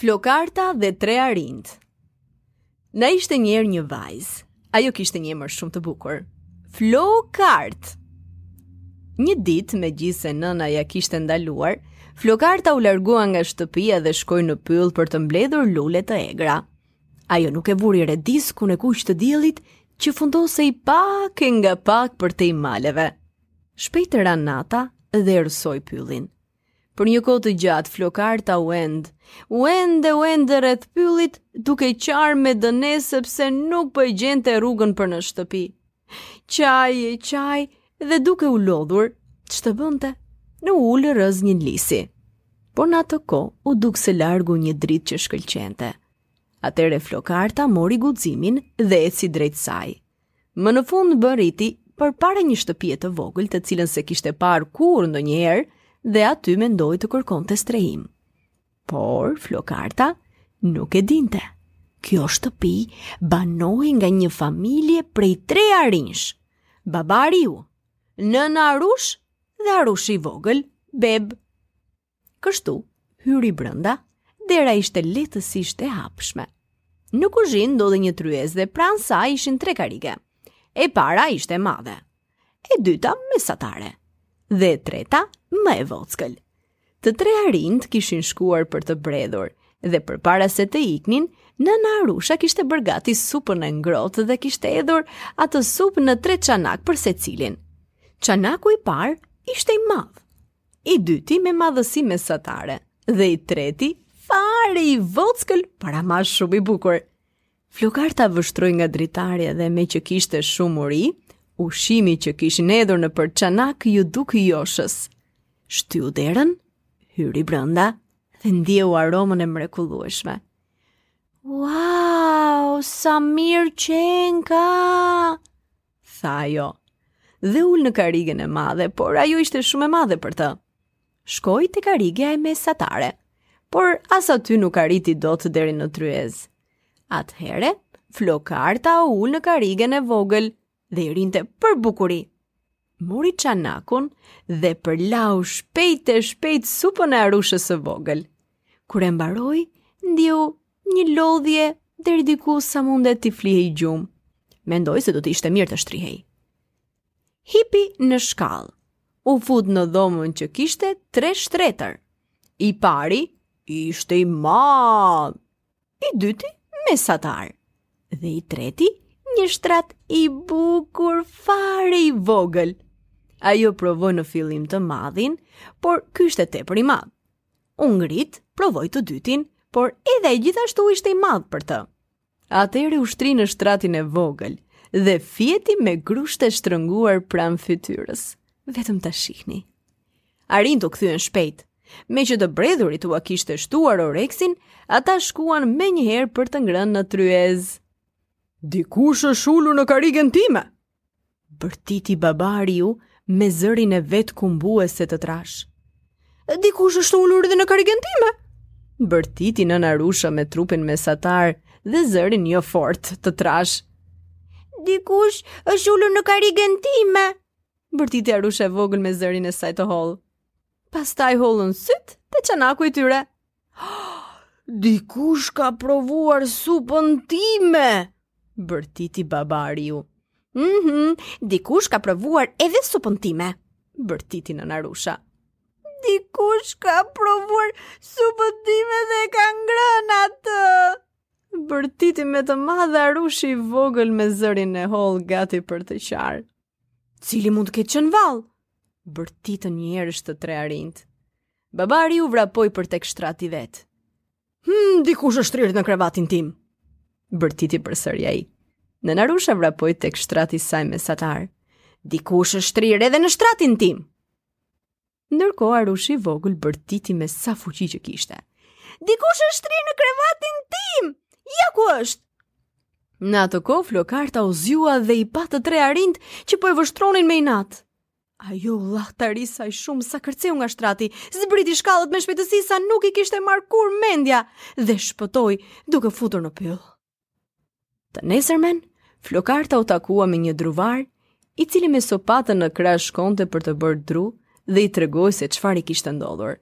Flokarta dhe tre arinjtë. Na ishte një herë një vajzë. Ajo kishte një emër shumë të bukur. Flokartë. Një ditë megjithëse nëna ia kishte ndaluar, Flokarta u largua nga shtëpia dhe shkoi në pyll për të mbledhur lule të egra. Ajo nuk e vuri re diskun e kuq të diellit që fundosej pak e nga pak përtej maleve. Shpejt ra nata dhe errësoi pyllin. Për një kohë të gjatë Flokarta u end, u end e u end rreth pyllit, duke qarë me dënesë sepse nuk po e gjente rrugën për në shtëpi. Qaj e qaj dhe duke u lodhur, ç'të bënte? U ul rrëzë një lisi. Por në atë kohë u duk së largu një dritë që shkëlqente. Atëherë Flokarta mori guximin dhe eci drejt saj. Më në fund mbërriti përpara një shtëpie të vogël të cilën s'e kishte parë kurrë ndonjëherë dhe aty mendoi të kërkonte strehim. Por Flokarta nuk e dinte. Kjo shtëpi banohej nga një familje prej tre arinjsh. Baba Ariu, nëna Arushë dhe Arushi i vogël, bebe. Kështu, hyri brenda, dera ishte lehtësisht e hapshme. Në kuzhinë ndodhej një tryezë dhe pranë saj ishin tre karrige. E para ishte e madhe, e dyta mesatare dhe e treta më e vockël. Të tre arinjtë kishin shkuar për të bredhur dhe përpara se të iknin, nëna Arusha kishte bërë gati supën e ngrohtë dhe kishte hedhur atë supë në tre çanakë për secilin. Çanaku i parë ishte i madh, i dyti me madhësi mesatare dhe i treti fare i vockël por ama shumë i bukur. Flokarta vështroi nga dritarja dhe meqë kishte shumë uri, ushqimi që kishin hedhur nëpër çanakë iu duk joshës. Shtyu derën, hyri brenda dhe ndjeu aromën e mrekullueshme. Wow, sa mirë qenka! tha ajo. Dhe u ul në karrigen e madhe, por ajo ishte shumë e madhe për të. Shkoi te karrigia mesatare, por as aty nuk arriti dot deri në tryezë. Atëhere, Flokarta u ul në karrigen e vogël dhe i rrinte për bukuri. Mori çanakun dhe përlau shpejt e shpejt supën e arushës së vogël. Kur e mbaroi, ndjeu Një lodhje deri diku sa mundet t'i flihej gjumë. Mendoi se do të ishte mirë të shtrihej. Hipi në shkallë. U fut në dhomën që kishte tre shtretër. I pari ishte i madh. I dyti mesatar. Dhe i treti një shtrat i bukur fare i vogël. Ajo provoi në fillim të madhin, por ky ishte tepër i madh. U ngrit, provoi të dytin, por edhe ai gjithashtu ishte i madh për të. Atëherë u shtri në shtratin e vogël dhe fjeti me grushtet e shtrënguar pranë fytyrës. Vetëm ta shihni. Arinjtë u kthyen shpejt. Meqë të bredhurit ua kishte shtuar oreksin, ata shkuan menjëherë për të ngrënë në tryezë. Dikush është ulur në karrigen time, Bërtiti babariu me zërin e vet kumbues e të trashë. Dikush është ulur dhe në karrigen time. Bërtiti nënë arusha me trupin mesatar dhe zërin jo fort të trashë. Dikush është ulur në karrigen time. Bërtiti arusha e vogël me zërin e saj të hollë. Pastaj hodhën sytë te çanaku i tyre. Dikush ka provuar supën time, bërtiti babariu. Mhm, dikush ka provuar edhe supën time, bërtiti nënë arusha. Dikush ka provuar supën time dhe e ka ngrënë atë, bërtiti me të madhe arushi i vogël me zërin e hollë gati për të qarë. Cili mund të ketë qenë vallë? Bërtitën njëherësh të tre arinjtë. Babariu vrapoi për tek shtrati i vet. Hmm, dikush është shtrirë në krevatin tim. Bërtiti përsëri ai. Nënë arusha vrapoi tek shtrati i saj mesatar. Dikush është shtrirë edhe në shtratin tim. Ndërkohë Arushi i vogël bërtiti me sa fuqi që kishte. Dikush është shtrirë në krevatin tim! Ja ku është! Në atë kohë flokarta u zgjua dhe i pa të tre arinjtë që po e vështronin me inat. Ajo u lahtaris aq shumë sa kërceu nga shtrati, zbriti shkallët me shpejtësi sa nuk i kishte marrë kurrë mendja dhe shpëtoi duke u futur në pyll. Të nesërmen, Flokarta u takua me një druvar, i cili me sopatën në krah shkonte për të bërë dru dhe i tregoi se çfarë i kishte ndodhur.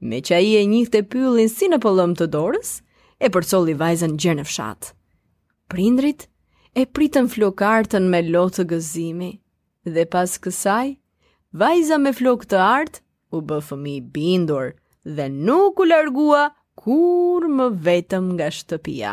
Meqë ai e njihte pyllin si në pëllëmbë të dorës, e përcolli vajzën gjer në fshat. Prindërit e pritën flokartën me lot gëzimi, dhe pas kësaj, vajza me flokë të artë u bë fëmijë e bindur dhe nuk u largua kurrë më vetëm nga shtëpia.